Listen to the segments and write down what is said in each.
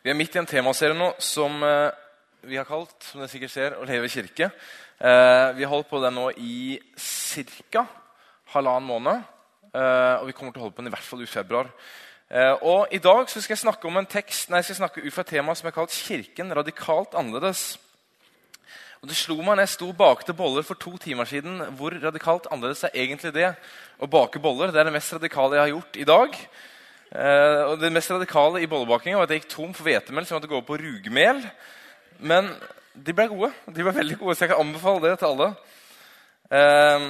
Vi er midt i en temaserie nå som eh, vi har kalt som dere sikkert ser, 'Å leve i kirke'. Eh, vi har holdt på den nå i ca. halvannen måned. Eh, og vi kommer til å holde på den i hvert fall ut februar. Og I dag skal jeg snakke om en tekst, nei, jeg skal snakke ut fra et tema som er kalt 'Kirken radikalt annerledes'. Og Det slo meg når jeg sto og bakte boller for to timer siden, hvor radikalt annerledes er egentlig det å bake boller. Det er det mest radikale jeg har gjort i dag. Eh, og Det mest radikale i bollebakinga var at jeg gikk tom for hvetemel, så jeg måtte gå på rugmel. Men de ble gode. De ble veldig gode, så jeg kan anbefale det til alle. Eh,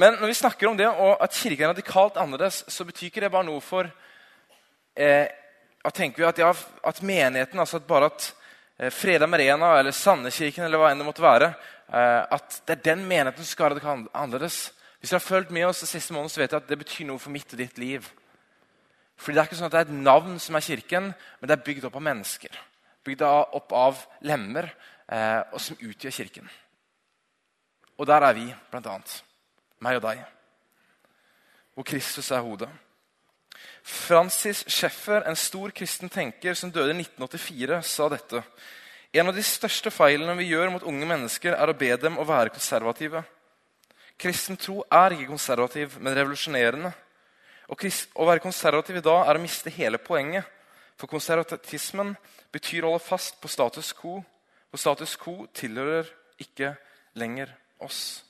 men når vi snakker om det, og at kirken er radikalt annerledes, så betyr ikke det bare noe for eh, at at, ja, at menigheten, altså at bare at Freda Merena eller Sandekirken eller hva enn det måtte være, at det er den menigheten som skal være annerledes. Hvis dere har fulgt med oss de siste månedene, så vet jeg at det betyr noe for mitt og ditt liv. Fordi Det er ikke sånn at det er et navn som er kirken, men det er bygd opp av mennesker. Bygd opp av lemmer, eh, og som utgjør kirken. Og der er vi, blant annet. Meg og deg. Hvor Kristus er hodet. Francis Scheffer, en stor kristen tenker som døde i 1984, sa dette. En av de største feilene vi gjør mot unge mennesker, er å be dem å være konservative. Kristen tro er ikke konservativ, men revolusjonerende. Å være konservativ i dag er å miste hele poenget. For konservatismen betyr å holde fast på status quo. Og status quo tilhører ikke lenger oss.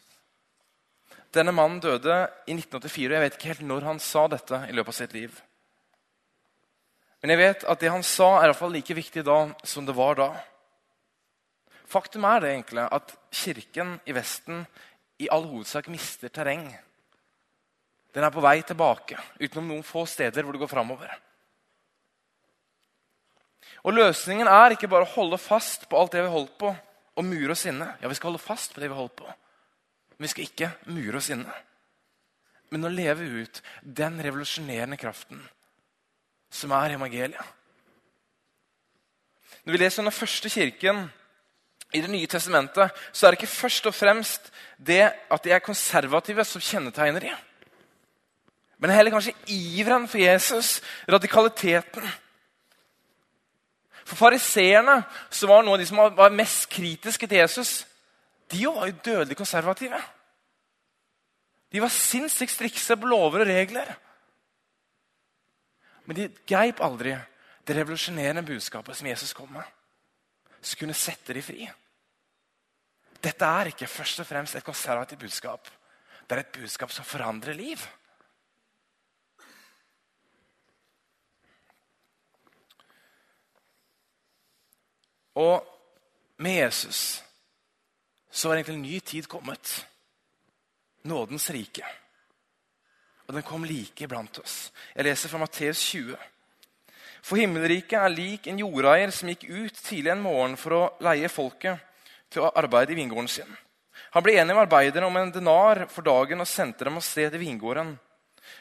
Denne mannen døde i 1984. og Jeg vet ikke helt når han sa dette. i løpet av sitt liv. Men jeg vet at det han sa, er i hvert fall like viktig da som det var da. Faktum er det egentlig at kirken i Vesten i all hovedsak mister terreng. Den er på vei tilbake, utenom noen få steder hvor det går framover. Og løsningen er ikke bare å holde fast på alt det vi holdt på, og mure oss inne. Ja, vi skal holde fast på det vi holdt på, men vi skal ikke mure oss inne. Men å leve ut den revolusjonerende kraften som er evangeliet. Når vi leser om den første kirken i Det nye testamentet, så er det ikke først og fremst det at de er konservative, som kjennetegner dem. Men heller kanskje iveren for Jesus, radikaliteten. For fariseerne, som var noen av de som var mest kritiske til Jesus, de var jo dødelig konservative. De var sinnssykt strikse på lover og regler. Men de greip aldri det revolusjonerende budskapet som Jesus kom med. Som kunne sette dem fri. Dette er ikke først og fremst et konservativt budskap. Det er et budskap som forandrer liv. Og med Jesus så var egentlig en ny tid kommet. Nådens rike. Og den kom like blant oss. Jeg leser fra Matteus 20. For himmelriket er lik en jordeier som gikk ut tidlig en morgen for å leie folket til å arbeide i vingården sin. Han ble enig med arbeiderne om en denar for dagen og sendte dem av sted til vingården.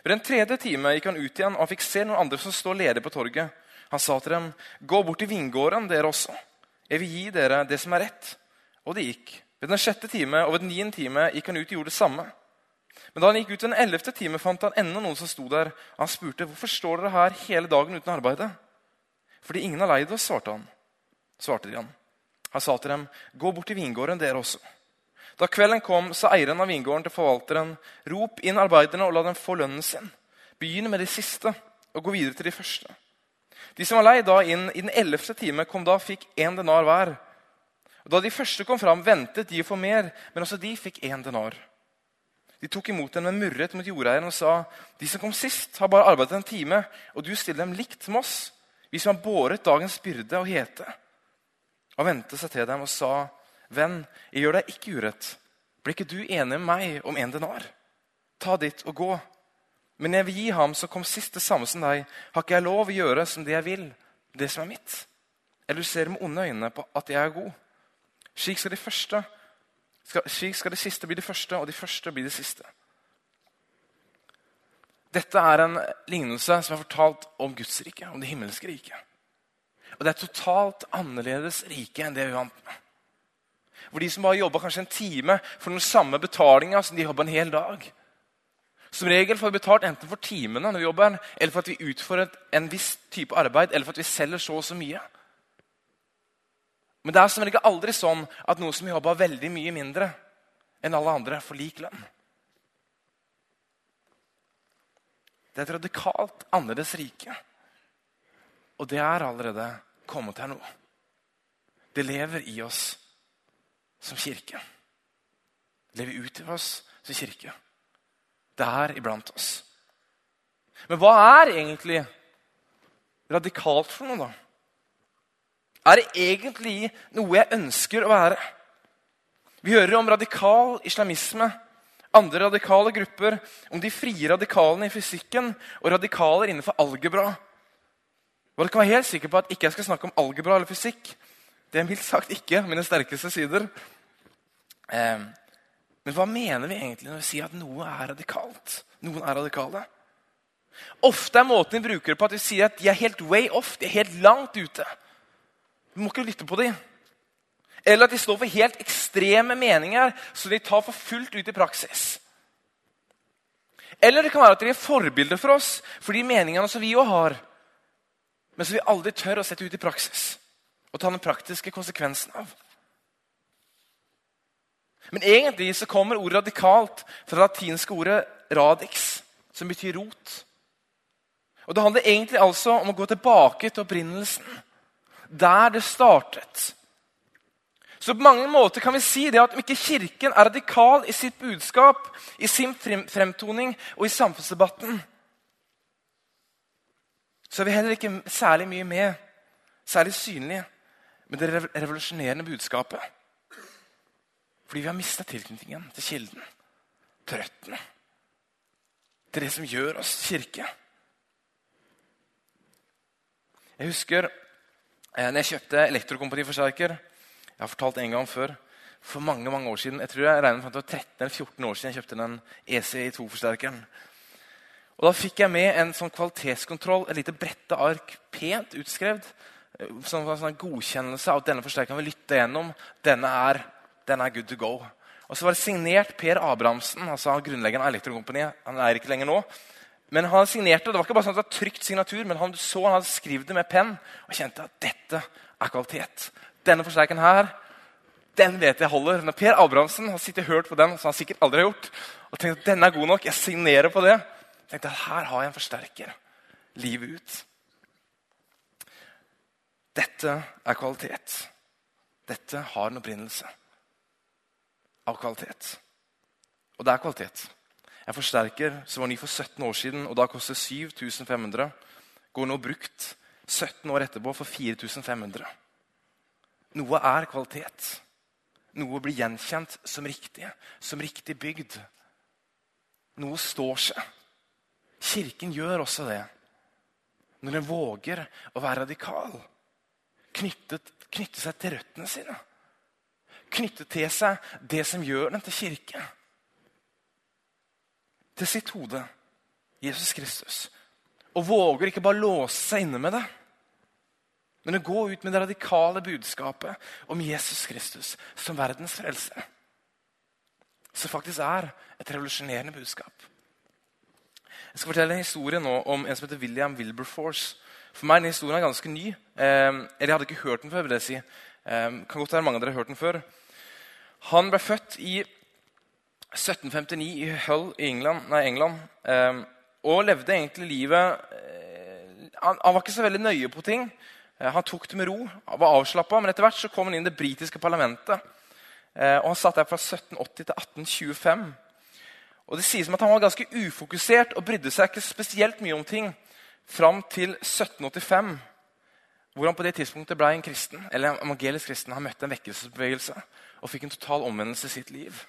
Ved den tredje time gikk han ut igjen, og han fikk se noen andre som stod ledige på torget. Han sa til dem, 'Gå bort til vingården, dere også.' Jeg vil gi dere det som er rett. Og det gikk. Ved den sjette time og ved den niende time gikk han ut og gjorde det samme. Men da han gikk ut den ellevte time, fant han enda noen som sto der. Og Han spurte hvorfor står dere her hele dagen uten arbeide. Fordi ingen har leid oss, svarte han. Svarte de han. Han sa til dem, gå bort til vingården, dere også. Da kvelden kom, sa eieren av vingården til forvalteren, rop inn arbeiderne og la dem få lønnen sin. Begynn med de siste og gå videre til de første. De som var lei da inn i den ellevte time, kom da og fikk én denar hver. Da de første kom fram, ventet de å få mer, men også de fikk én denar. De tok imot dem men murret mot jordeieren og sa, de som kom sist, har bare arbeidet en time, og du stiller dem likt med oss, vi som har båret dagens byrde og hete. Og vendte seg til dem og sa, venn, jeg gjør deg ikke urett. Blir ikke du enig med meg om en denar? Ta ditt og gå. Men jeg vil gi ham som kom sist, det samme som deg. Har ikke jeg lov å gjøre som det jeg vil, det som er mitt? Eller du ser med onde øyne på at jeg er god? Slik skal de første skal, slik skal det siste bli det første, og de første bli det siste. Dette er en lignelse som er fortalt om Guds rike, om det himmelske riket. Og det er totalt annerledes rike enn det vi vant med. Hvor de som bare jobba kanskje en time, for den samme betalinga som de jobba en hel dag. Som regel får vi betalt enten for timene når vi jobber, eller for at vi utfører en viss type arbeid, eller for at vi selger så og så mye. Men det er som regel aldri sånn at noen som jobber veldig mye mindre enn alle andre, får lik lønn. Det er et radikalt annerledes rike. Og det er allerede kommet her nå. Det lever i oss som kirke. Det lever ut i oss som kirke. Det er iblant oss. Men hva er egentlig radikalt for noe, da? Er det egentlig noe jeg ønsker å være? Vi hører om radikal islamisme, andre radikale grupper, om de frie radikalene i fysikken og radikaler innenfor algebra. Dere kan være helt sikker på at ikke jeg skal snakke om algebra eller fysikk. Det er mildt sagt ikke mine sterkeste sider. Eh, men hva mener vi egentlig når vi sier at noe er radikalt? Noen er radikale. Ofte er måten vi bruker det på at vi sier at de er helt way off. De er helt langt ute. Vi må ikke lytte på dem. Eller at de står for helt ekstreme meninger som de tar for fullt ut i praksis. Eller det kan være at de er forbilder for oss for de meningene som vi òg har, men som vi aldri tør å sette ut i praksis og ta den praktiske konsekvensen av. Men egentlig så kommer ordet radikalt fra det latinske ordet 'radix', som betyr rot. Og Det handler egentlig altså om å gå tilbake til opprinnelsen. Der det startet. Så på mange måter kan vi si det at om ikke Kirken er radikal i sitt budskap, i sin fremtoning og i samfunnsdebatten, så er vi heller ikke særlig mye med, særlig synlige, med det revolusjonerende budskapet. Fordi vi har mista tilknytningen til kilden, til røttene. Til det som gjør oss kirke. Jeg husker eh, når jeg kjøpte elektrokompaniforsterker. Jeg har fortalt en gang før. For mange mange år siden. Jeg tror jeg regner med at det var 13 eller 14 år siden jeg kjøpte den ECI2-forsterkeren. Og Da fikk jeg med en sånn kvalitetskontroll, et lite brette ark, pent utskrevet. Sånn, sånn godkjennelse av at denne forsterkeren vil lytte gjennom. Denne er den er good to go. Og så var det signert Per Abrahamsen, altså grunnleggeren av Elektrokompaniet. Han er ikke lenger nå. Men han signerte, Det var ikke bare sånn at det var trygt signatur, men han så han hadde skrevet det med penn og kjente at dette er kvalitet. Denne forsterkeren her, den vet jeg holder. Når Per Abrahamsen har sittet og hørt på den, som han sikkert aldri har gjort, og tenkt at denne er god nok, jeg signerer på det, tenkte at her har jeg en forsterker livet ut. Dette er kvalitet. Dette har en opprinnelse av kvalitet. Og det er kvalitet. En forsterker som var ny for 17 år siden, og da koster 7500, går nå brukt 17 år etterpå for 4500. Noe er kvalitet. Noe blir gjenkjent som riktig, som riktig bygd. Noe står seg. Kirken gjør også det. Når den våger å være radikal, knytte seg til røttene sine knytte til seg det som gjør den til kirke. Til sitt hode, Jesus Kristus. Og våger ikke bare låse seg inne med det, men å gå ut med det radikale budskapet om Jesus Kristus som verdens frelse. Som faktisk er et revolusjonerende budskap. Jeg skal fortelle en historie nå om en som heter William Wilberforce. For meg er den historien ganske ny. Eh, eller jeg hadde ikke hørt den før. vil jeg si. Eh, kan godt være mange av dere har hørt den før. Han ble født i 1759 i Hull i England, nei, England eh, og levde egentlig livet eh, han, han, var ikke så veldig nøye på ting. Eh, han tok det med ro, var avslappa, men etter hvert så kom han inn i det britiske parlamentet. Eh, og Han satt der fra 1780 til 1825. Og Det sies som at han var ganske ufokusert og brydde seg ikke spesielt mye om ting fram til 1785 hvor han på det tidspunktet ble en kristen, eller en evangelisk kristen. Han møtte en vekkelsesbevegelse og fikk en total omvendelse i sitt liv.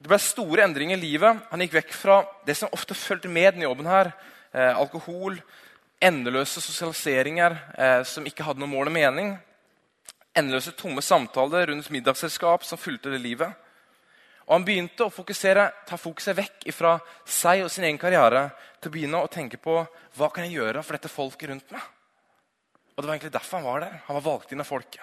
Det ble store endringer i livet. Han gikk vekk fra det som ofte fulgte med denne jobben. her, eh, Alkohol, endeløse sosialiseringer eh, som ikke hadde noe mål og mening. Endeløse tomme samtaler rundt middagsselskap som fulgte det livet. Og Han begynte å fokusere, ta fokuset vekk fra seg og sin egen karriere til å begynne å tenke på hva kan jeg gjøre for dette folket rundt meg. Og det var egentlig derfor han var der. Han var valgt inn av folket.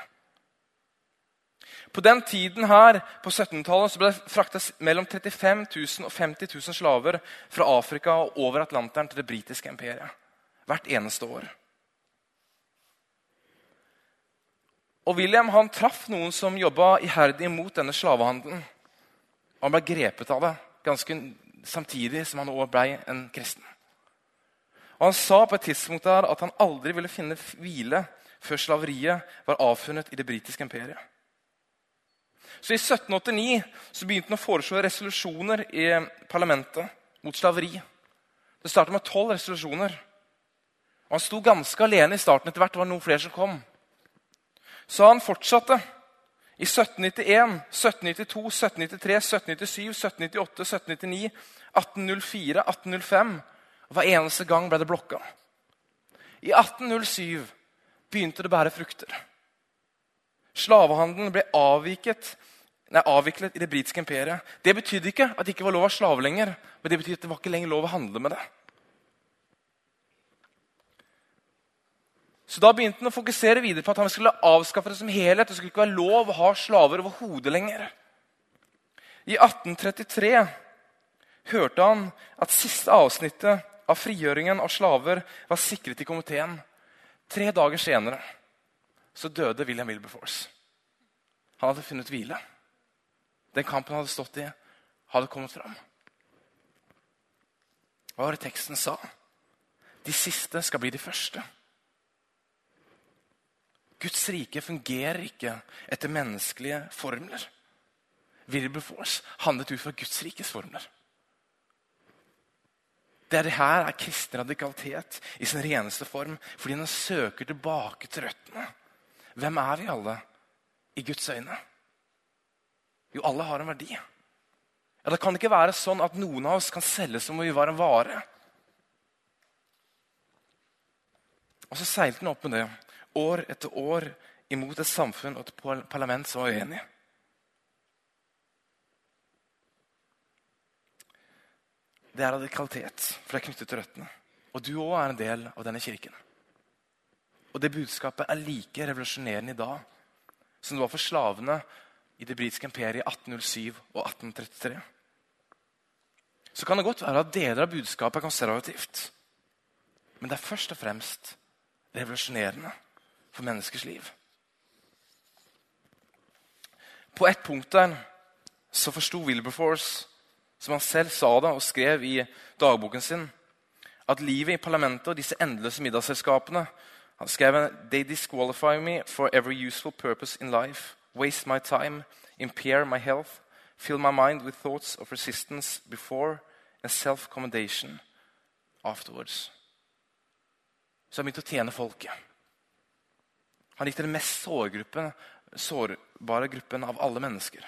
På den tiden her, på 1700-tallet ble det frakta mellom 35 000 og 50 000 slaver fra Afrika og over Atlanteren til det britiske imperiet. Hvert eneste år. Og William han traff noen som jobba iherdig mot denne slavehandelen. Han ble grepet av det ganske samtidig som han òg ble en kristen. Og Han sa på et tidspunkt der at han aldri ville finne hvile før slaveriet var avfunnet i det britiske imperiet. Så I 1789 så begynte han å foreslå resolusjoner i parlamentet mot slaveri. Det startet med tolv resolusjoner. Og Han sto ganske alene i starten. Etter hvert var det noen flere som kom. Så han fortsatte. I 1791, 1792, 1793, 1797, 1798, 1799, 1804, 1805 og Hver eneste gang ble det blokka. I 1807 begynte det å bære frukter. Slavehandelen ble avviket, nei, avviklet i det britiske imperiet. Det betydde ikke at det ikke var lov å ha slave lenger, men det betydde at det var ikke lenger lov å handle med det. Så Da begynte han å fokusere videre på at han skulle avskaffe det som helhet. Det skulle ikke være lov å ha slaver overhodet lenger. I 1833 hørte han at siste avsnittet av frigjøringen av slaver var sikret i komiteen. Tre dager senere så døde William Wilberforce. Han hadde funnet hvile. Den kampen han hadde stått i, hadde kommet fram. Hva var det teksten sa? De siste skal bli de første. Guds rike fungerer ikke etter menneskelige formler. Wilberforce handlet ut fra Guds rikes formler. Det, her er kristen radikalitet i sin reneste form, fordi den søker tilbake til røttene. Hvem er vi alle i Guds øyne? Jo, alle har en verdi. Ja, Det kan ikke være sånn at noen av oss kan selges som om vi var en vare. Og så seilte den opp med det, år etter år, imot et samfunn og et parlament som var uenig. Det er radikalitet, for det er knyttet til røttene. Og du òg er en del av denne kirken. Og det budskapet er like revolusjonerende i dag som det var for slavene i det britiske imperiet i 1807 og 1833. Så kan det godt være at deler av budskapet er konservativt. Men det er først og fremst revolusjonerende for menneskers liv. På ett punkt der så forsto Wilberforce som han selv sa det og skrev i dagboken sin, at livet i parlamentet og disse endeløse middagsselskapene Han skrev «They disqualify me for every useful purpose in life, waste my time, impair my health, fill my mind with thoughts of resistance before and self-commendation afterwards». Så han begynte å tjene folket. Han gikk til den mest sårbare gruppen av alle mennesker.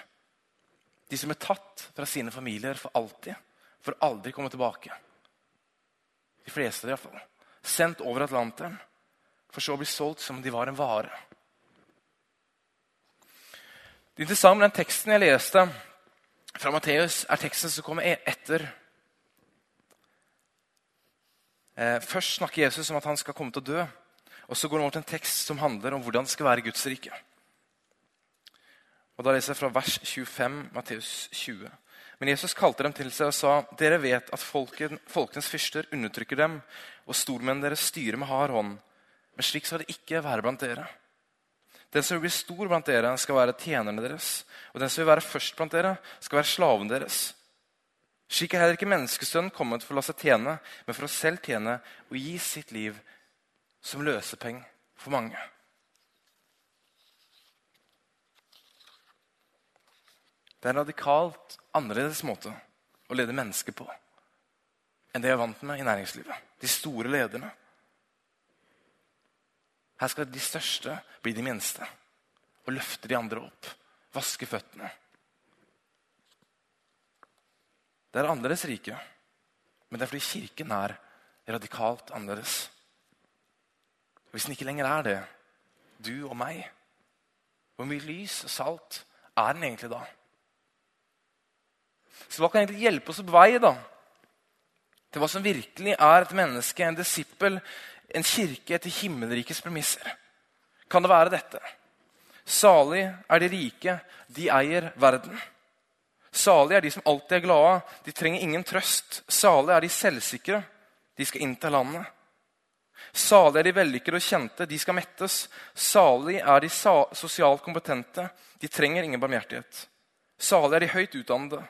De som er tatt fra sine familier for alltid, for aldri komme tilbake. De fleste, iallfall. Sendt over Atlanteren, for så å bli solgt som om de var en vare. Det interessante med den teksten jeg leste fra Matteus, er teksten som kommer e- etter. Eh, først snakker Jesus om at han skal komme til å dø. Og Så går han over til en tekst som handler om hvordan det skal være Guds rike. Og Da leser jeg fra vers 25, Matteus 20. Men Jesus kalte dem til seg og sa, dere vet at folken, folkenes fyrster undertrykker dem, og stormennene deres styrer med hard hånd. Men slik skal det ikke være blant dere. Den som vil bli stor blant dere, skal være tjenerne deres. Og den som vil være først blant dere, skal være slaven deres. Slik er heller ikke menneskesønnen kommet for å la seg tjene, men for å selv tjene og gi sitt liv som løsepeng for mange. Det er en radikalt annerledes måte å lede mennesker på enn det jeg er vant med i næringslivet. De store lederne. Her skal de største bli de minste og løfte de andre opp. Vaske føttene. Det er annerledes rike, men det er fordi Kirken er radikalt annerledes. Hvis den ikke lenger er det, du og meg, hvor mye lys og salt er den egentlig da? Så hva kan egentlig hjelpe oss på vei da? til hva som virkelig er et menneske, en disippel, en kirke etter himmelrikets premisser? Kan det være dette? Salig er de rike, de eier verden. Salig er de som alltid er glade, de trenger ingen trøst. Salig er de selvsikre, de skal innta landet. Salig er de vellykkede og kjente, de skal mettes. Salig er de sosialt kompetente, de trenger ingen barmhjertighet. Salig er de høyt utdannede,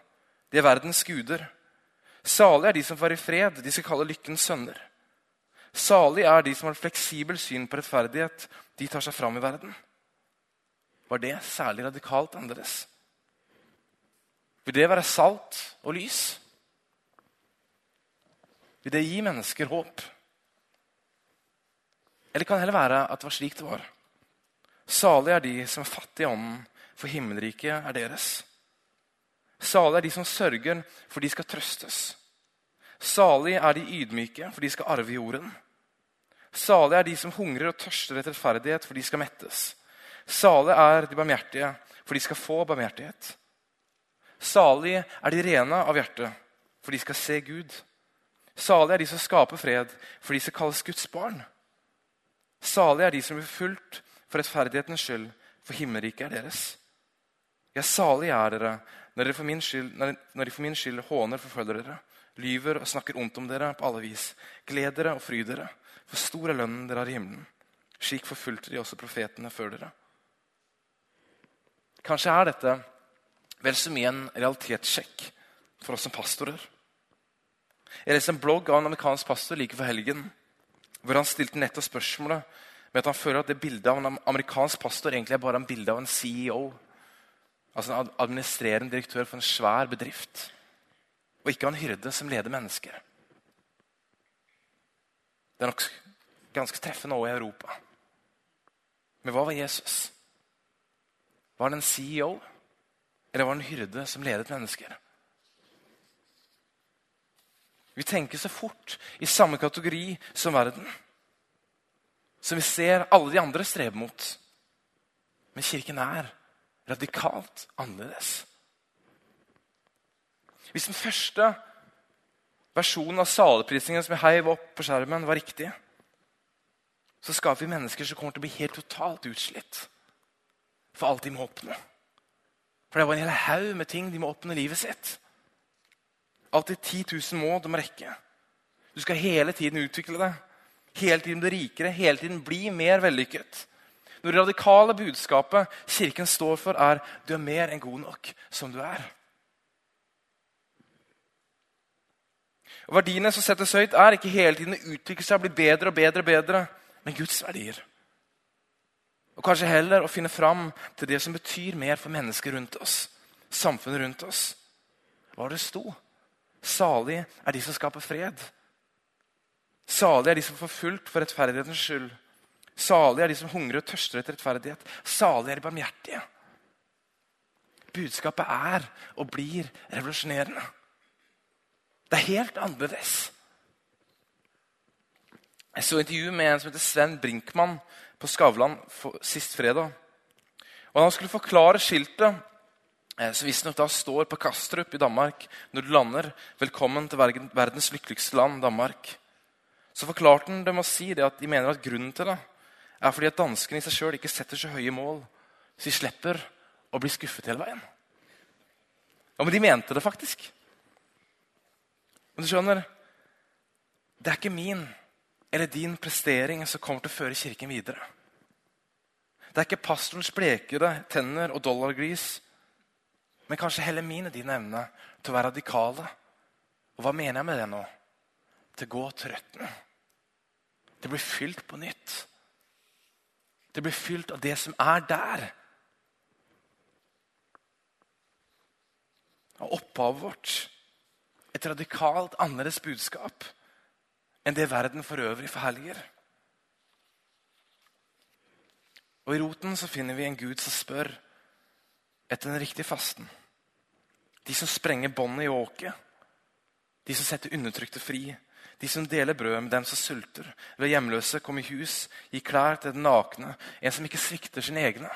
de er verdens guder. Salig er de som får i fred, de skal kalle lykkens sønner. Salig er de som har et fleksibelt syn på rettferdighet, de tar seg fram i verden. Var det særlig radikalt annerledes? Vil det være salt og lys? Vil det gi mennesker håp? Eller kan det heller være at det var slik det var? Salig er de som er fattige i ånden, for himmelriket er deres. Salig er de som sørger, for de skal trøstes. Salig er de ydmyke, for de skal arve jorden. Salig er de som hungrer og tørster etter rettferdighet, for de skal mettes. Salig er de barmhjertige, for de skal få barmhjertighet. Salig er de rene av hjerte, for de skal se Gud. Salig er de som skaper fred, for de skal kalles Guds barn. Salig er de som blir fulgt for rettferdighetens skyld, for himmelriket er deres. Ja, salig er dere når, dere for min skyld, de skyld håner forfølger dere, lyver og snakker ondt om dere på alle vis. Gled dere og fry dere, for stor er lønnen dere har i himmelen. Slik forfulgte de også profetene før dere. Kanskje er dette vel så mye en realitetssjekk for oss som pastorer. Jeg leste en blogg av en amerikansk pastor like for helgen hvor han stilte nettopp spørsmålet med at han føler at det bildet av en amerikansk pastor egentlig er bare en bilde av en CEO. Altså en administrerende direktør for en svær bedrift. Og ikke en hyrde som leder mennesker. Det er nok ganske treffende også i Europa. Men hva var Jesus? Var han en CEO, eller var han en hyrde som ledet mennesker? Vi tenker så fort i samme kategori som verden. Som vi ser alle de andre strebe mot. Men kirken er radikalt annerledes. Hvis den første versjonen av saleprisningen som jeg heiv opp på skjermen, var riktig, så skaper vi mennesker som kommer til å bli helt totalt utslitt for alt de må oppnå. For det var en hel haug med ting de må oppnå i livet sitt. Alltid 10 000 mål de må rekke. Du skal hele tiden utvikle deg. Hele tiden bli rikere, hele tiden bli mer vellykket. Det radikale budskapet Kirken står for, er du er mer enn god nok som du er. Og Verdiene som settes høyt, er ikke hele tiden å utvikle seg og bli bedre og bedre, og bedre, men Guds verdier. Og kanskje heller å finne fram til det som betyr mer for mennesker rundt oss. Samfunnet rundt oss. Hva det sto? Salig er de som skaper fred. Salig er de som får fulgt for rettferdighetens skyld. Salig er de som hungrer og tørster etter rettferdighet. Salige er de barmhjertige. Budskapet er og blir revolusjonerende. Det er helt annerledes. Jeg så intervju med en som heter Sven Brinkmann på Skavlan sist fredag. Og Han skulle forklare skiltet Eh, som visstnok da står på Kastrup i Danmark når du lander 'Velkommen til verdens lykkeligste land, Danmark'. Så forklarte han dem å si det at de mener at grunnen til det er fordi at danskene i seg sjøl ikke setter så høye mål, så de slipper å bli skuffet hele veien. Ja, Men de mente det faktisk. Men du skjønner, det er ikke min eller din prestering som kommer til å føre Kirken videre. Det er ikke pastorens blekede tenner og dollargris men kanskje heller min og din evne til å være radikale. Og hva mener jeg med det nå? Til å gå til røttene. Det blir fylt på nytt. Det blir fylt av det som er der. Av opphavet vårt. Et radikalt annerledes budskap enn det verden for øvrig forherliger. Og I roten så finner vi en Gud som spør etter den riktige fasten. De som sprenger båndet i åket. De som setter undertrykte fri. De som deler brød med dem som sulter. Ved hjemløse kom i hus, gi klær til den nakne. En som ikke svikter sine egne.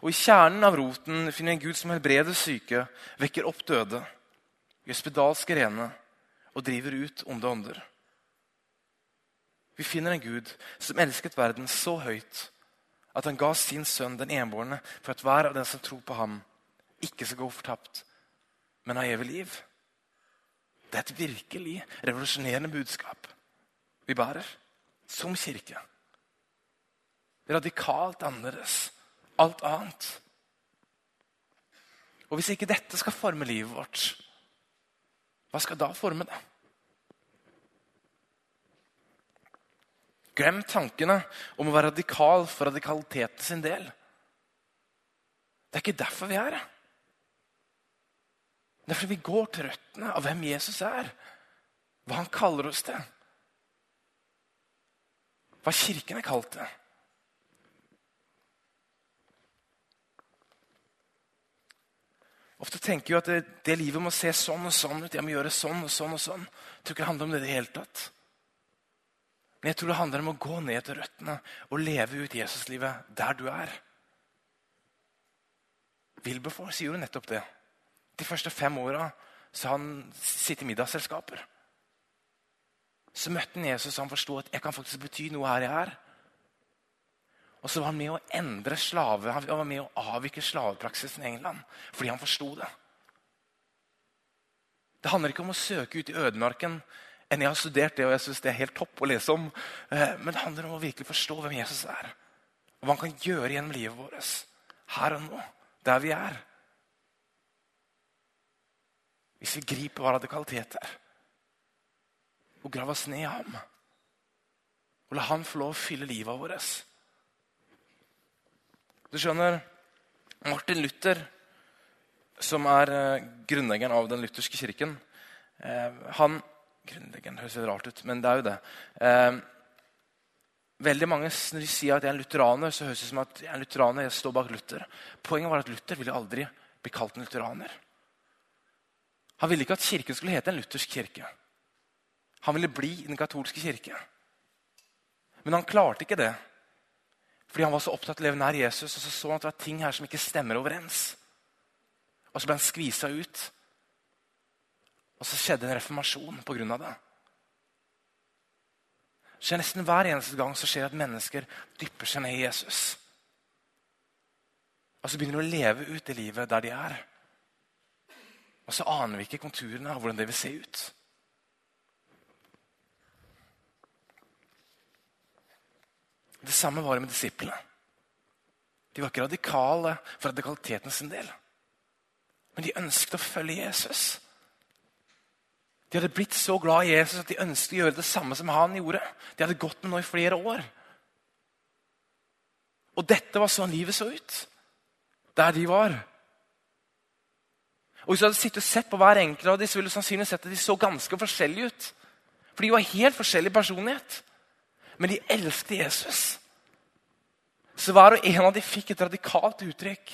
Og I kjernen av roten finner vi en Gud som helbreder syke, vekker opp døde, gjør spedalske rene og driver ut onde ånder. Vi finner en Gud som elsket verden så høyt at han ga sin sønn, den enbårne, for at hver av den som tror på ham, ikke skal gå fortapt, men ha evig liv. Det er et virkelig revolusjonerende budskap vi bærer. som kirke. Radikalt annerledes. Alt annet. Og hvis ikke dette skal forme livet vårt, hva skal da forme det? Glem tankene om å være radikal for radikaliteten sin del. Det er ikke derfor vi er her. Det er fordi vi går til røttene av hvem Jesus er, hva han kaller oss til. Hva Kirken er kalt til. Ofte tenker vi at det, det, livet må se sånn og sånn ut. Jeg må gjøre sånn og sånn og sånn. Jeg tror ikke det handler om det i det hele tatt. Men jeg tror det handler om å gå ned til røttene og leve ut Jesuslivet der du er. Wilberforce jo nettopp det. De første fem åra har han sittet i middagsselskaper. Så møtte han Jesus og han forsto at jeg kan faktisk bety noe her jeg er. Og så var han med å endre slave, han var med å avvikle slavepraksisen i England fordi han forsto det. Det handler ikke om å søke ut i ødemarken. enn Jeg har studert det, og jeg synes det er helt topp å lese om. Eh, men det handler om å virkelig forstå hvem Jesus er. Og hva han kan gjøre gjennom livet vårt. Her og nå, der vi er. Hvis vi griper hva radikalitet er, og graver oss ned i ham, og la han få lov å fylle livet vårt Du skjønner, Martin Luther, som er uh, grunnleggeren av den lutherske kirken uh, han, Grunnleggeren høres litt rart ut, men det er jo det. Uh, veldig mange, Når de sier at jeg er en lutheraner, så høres det som at jeg er en lutheraner, jeg står bak Luther. Poenget var at Luther ville aldri bli kalt en lutheraner. Han ville ikke at kirken skulle hete en luthersk kirke. Han ville bli den katolske kirke. Men han klarte ikke det. Fordi han var så opptatt av å leve nær Jesus, og så så han at det var ting her som ikke stemmer overens. Og så ble han skvisa ut. Og så skjedde en reformasjon pga. det. Så Nesten hver eneste gang så skjer det at mennesker dypper seg ned i Jesus. Og så begynner de å leve ut det livet der de er. Og så aner vi ikke konturene av hvordan det vil se ut. Det samme var det med disiplene. De var ikke radikale for radikaliteten sin del. Men de ønsket å følge Jesus. De hadde blitt så glad i Jesus at de ønsket å gjøre det samme som han gjorde. De hadde gått med nå i flere år. Og dette var sånn livet så ut. Der de var. Og Hvis du hadde sittet og sett på hver enkelt av dem, så ville du sannsynligvis sett at de så ganske forskjellige ut. For de var helt forskjellig personlighet. Men de elsket Jesus. Så hver og en av dem fikk et radikalt uttrykk.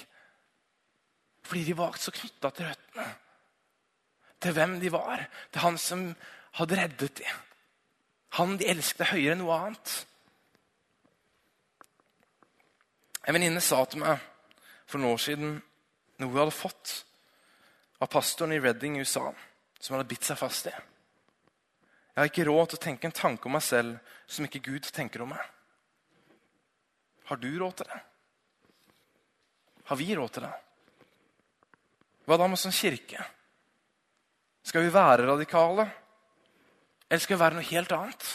Fordi de var så knytta til røttene. Til hvem de var. Til han som hadde reddet dem. Han de elsket høyere enn noe annet. En venninne sa til meg for noen år siden noe hun hadde fått av pastoren i Redding i USA, som hadde bitt seg fast i. Jeg har ikke råd til å tenke en tanke om meg selv som ikke Gud tenker om meg. Har du råd til det? Har vi råd til det? Hva da med sånn kirke? Skal vi være radikale? Eller skal vi være noe helt annet?